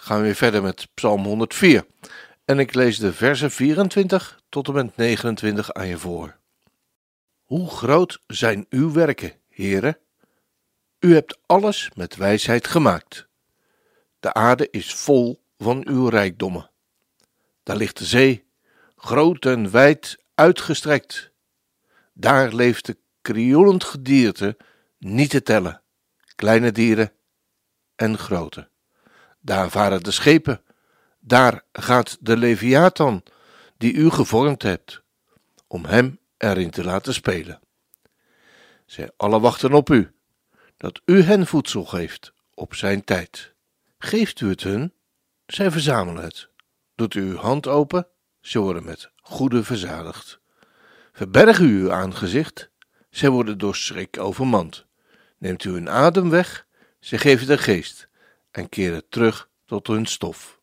gaan we weer verder met Psalm 104. En ik lees de versen 24 tot en met 29 aan je voor. Hoe groot zijn uw werken, heren? U hebt alles met wijsheid gemaakt. De aarde is vol van uw rijkdommen. Daar ligt de zee, groot en wijd uitgestrekt. Daar leeft de krioelend gedierte niet te tellen, kleine dieren en grote. Daar varen de schepen, daar gaat de Leviathan, die u gevormd hebt, om hem erin te laten spelen. Zij alle wachten op u, dat u hen voedsel geeft op zijn tijd. Geeft u het hun, zij verzamelen het. Doet u uw hand open, ze worden met goede verzadigd. Verberg u uw aangezicht, zij worden door schrik overmand. Neemt u hun adem weg, zij geven de geest en keren terug tot hun stof.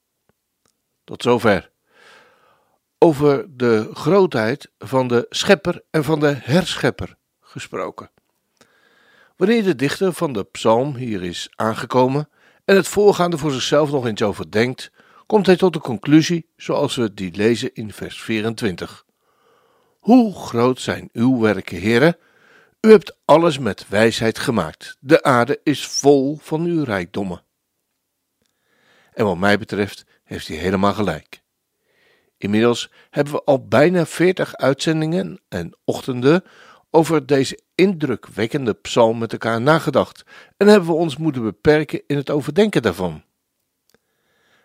Tot zover. Over de grootheid van de schepper en van de herschepper gesproken. Wanneer de dichter van de psalm hier is aangekomen en het voorgaande voor zichzelf nog eens overdenkt, komt hij tot de conclusie zoals we die lezen in vers 24. Hoe groot zijn uw werken, heren? U hebt alles met wijsheid gemaakt. De aarde is vol van uw rijkdommen. En wat mij betreft heeft hij helemaal gelijk. Inmiddels hebben we al bijna veertig uitzendingen en ochtenden over deze indrukwekkende psalm met elkaar nagedacht en hebben we ons moeten beperken in het overdenken daarvan.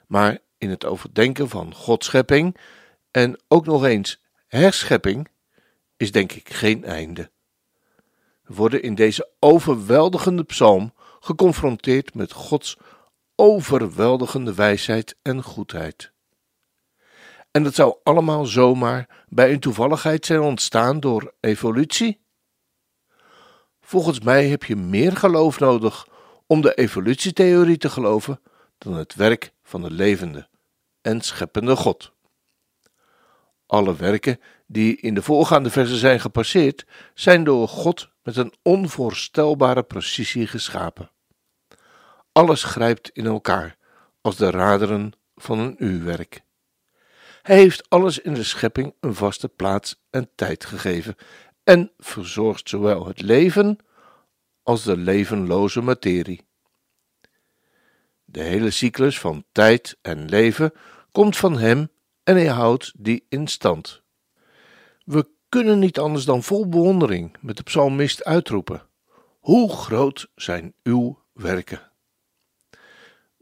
Maar in het overdenken van Gods schepping en ook nog eens herschepping is denk ik geen einde. We worden in deze overweldigende psalm geconfronteerd met Gods overweldigende wijsheid en goedheid. En dat zou allemaal zomaar bij een toevalligheid zijn ontstaan door evolutie? Volgens mij heb je meer geloof nodig om de evolutietheorie te geloven dan het werk van de levende en scheppende God. Alle werken die in de voorgaande versen zijn gepasseerd, zijn door God met een onvoorstelbare precisie geschapen. Alles grijpt in elkaar als de raderen van een uurwerk. Hij heeft alles in de schepping een vaste plaats en tijd gegeven en verzorgt zowel het leven als de levenloze materie. De hele cyclus van tijd en leven komt van hem en hij houdt die in stand. We kunnen niet anders dan vol bewondering met de psalmist uitroepen: Hoe groot zijn uw werken!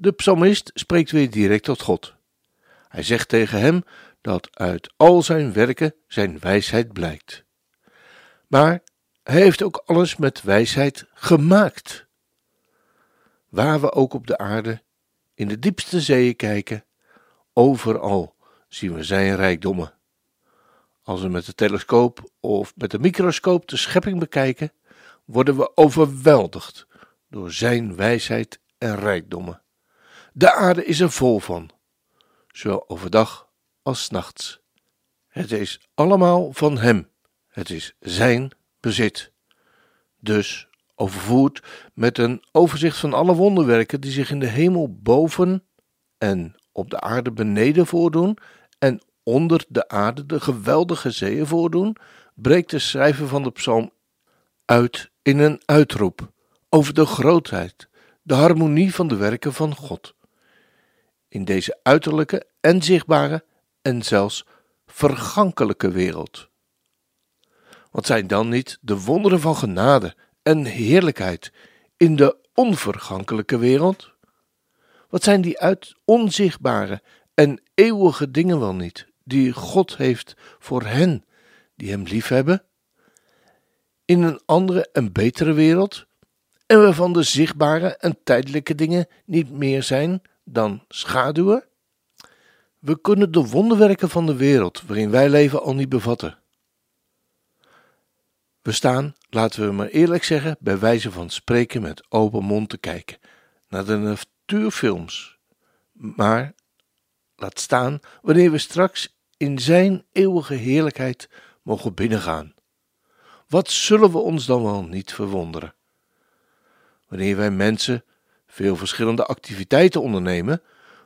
De psalmist spreekt weer direct tot God. Hij zegt tegen hem dat uit al zijn werken zijn wijsheid blijkt. Maar hij heeft ook alles met wijsheid gemaakt. Waar we ook op de aarde, in de diepste zeeën kijken, overal zien we zijn rijkdommen. Als we met de telescoop of met de microscoop de schepping bekijken, worden we overweldigd door zijn wijsheid en rijkdommen. De aarde is er vol van, zowel overdag als nachts. Het is allemaal van Hem, het is Zijn bezit. Dus overvoerd met een overzicht van alle wonderwerken die zich in de hemel boven en op de aarde beneden voordoen en onder de aarde de geweldige zeeën voordoen, breekt de schrijver van de psalm uit in een uitroep over de grootheid, de harmonie van de werken van God in deze uiterlijke en zichtbare en zelfs vergankelijke wereld. Wat zijn dan niet de wonderen van genade en heerlijkheid in de onvergankelijke wereld? Wat zijn die uit onzichtbare en eeuwige dingen wel niet, die God heeft voor hen die Hem liefhebben? In een andere en betere wereld, en waarvan de zichtbare en tijdelijke dingen niet meer zijn dan schaduwen? We kunnen de wonderwerken van de wereld waarin wij leven al niet bevatten. We staan, laten we maar eerlijk zeggen, bij wijze van spreken met open mond te kijken naar de natuurfilms. Maar laat staan wanneer we straks in Zijn eeuwige heerlijkheid mogen binnengaan. Wat zullen we ons dan wel niet verwonderen? Wanneer wij mensen veel verschillende activiteiten ondernemen,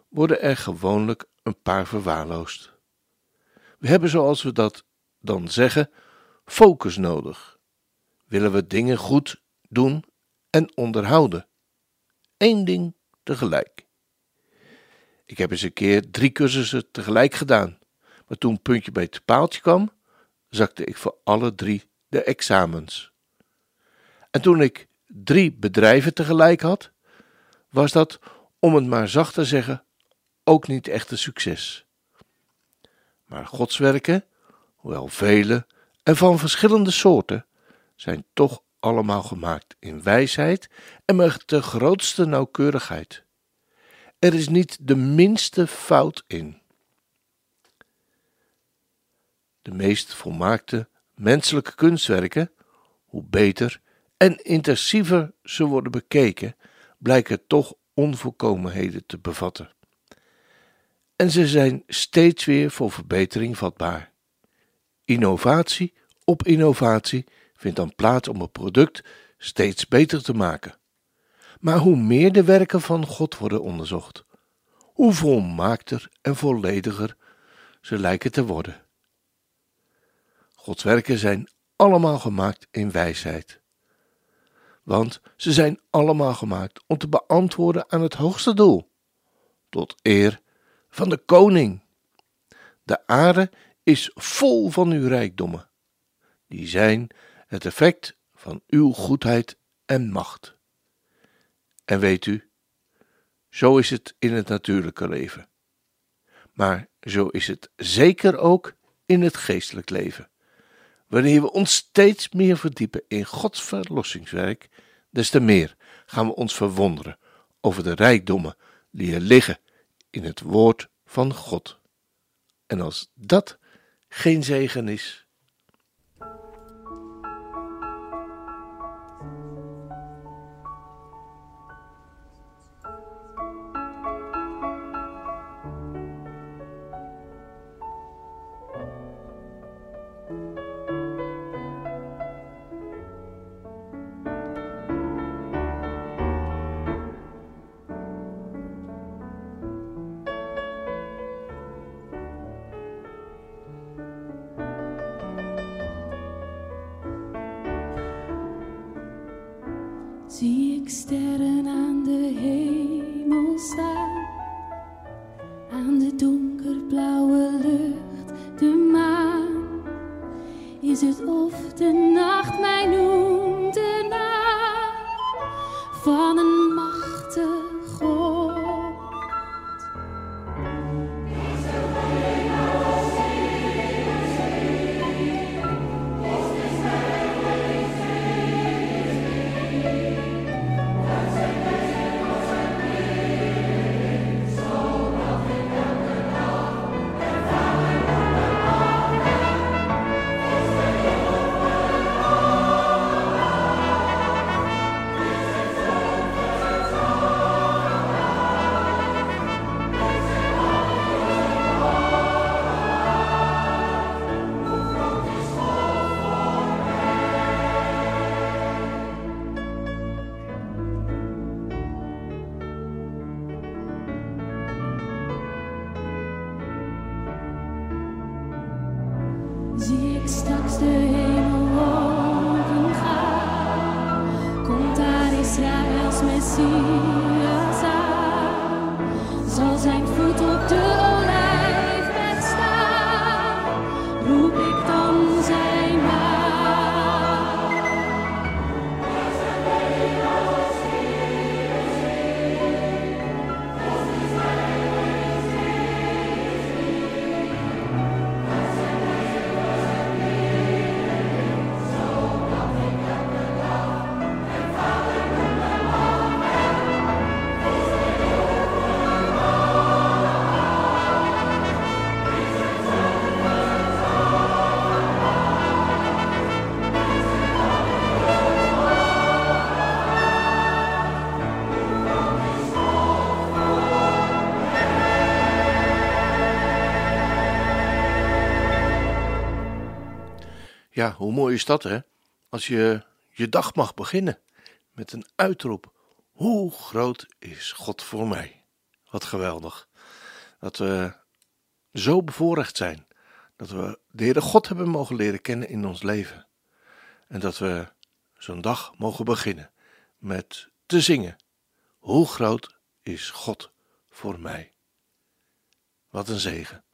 worden er gewoonlijk een paar verwaarloosd. We hebben, zoals we dat dan zeggen, focus nodig. Willen we dingen goed doen en onderhouden? Eén ding tegelijk. Ik heb eens een keer drie cursussen tegelijk gedaan, maar toen puntje bij het paaltje kwam, zakte ik voor alle drie de examens. En toen ik drie bedrijven tegelijk had, was dat, om het maar zacht te zeggen, ook niet echt een succes. Maar Gods werken, hoewel vele en van verschillende soorten, zijn toch allemaal gemaakt in wijsheid en met de grootste nauwkeurigheid. Er is niet de minste fout in. De meest volmaakte menselijke kunstwerken, hoe beter en intensiever ze worden bekeken, blijken toch onvolkomenheden te bevatten. En ze zijn steeds weer voor verbetering vatbaar. Innovatie op innovatie vindt dan plaats om het product steeds beter te maken. Maar hoe meer de werken van God worden onderzocht, hoe volmaakter en vollediger ze lijken te worden. Gods werken zijn allemaal gemaakt in wijsheid. Want ze zijn allemaal gemaakt om te beantwoorden aan het hoogste doel, tot eer van de koning. De aarde is vol van uw rijkdommen. Die zijn het effect van uw goedheid en macht. En weet u, zo is het in het natuurlijke leven. Maar zo is het zeker ook in het geestelijk leven. Wanneer we ons steeds meer verdiepen in Gods verlossingswerk, des te meer gaan we ons verwonderen over de rijkdommen die er liggen in het woord van God. En als dat geen zegen is, sterren aan de hemel staan, aan de donkerblauwe lucht, de maan. Is het of de nacht mij noemt Ja, hoe mooi is dat, hè? Als je je dag mag beginnen met een uitroep. Hoe groot is God voor mij? Wat geweldig. Dat we zo bevoorrecht zijn. Dat we de Heere God hebben mogen leren kennen in ons leven. En dat we zo'n dag mogen beginnen met te zingen. Hoe groot is God voor mij? Wat een zegen.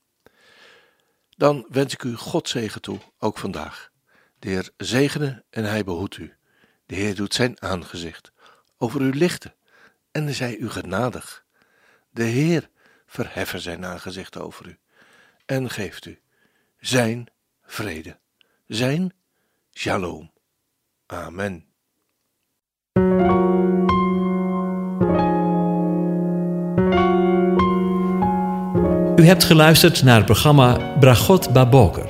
Dan wens ik u God zegen toe, ook vandaag. De Heer zegene en hij behoedt u. De Heer doet zijn aangezicht over u lichten en zij u genadig. De Heer verheffen zijn aangezicht over u en geeft u zijn vrede, zijn shalom. Amen. U hebt geluisterd naar het programma Bragot Baboker.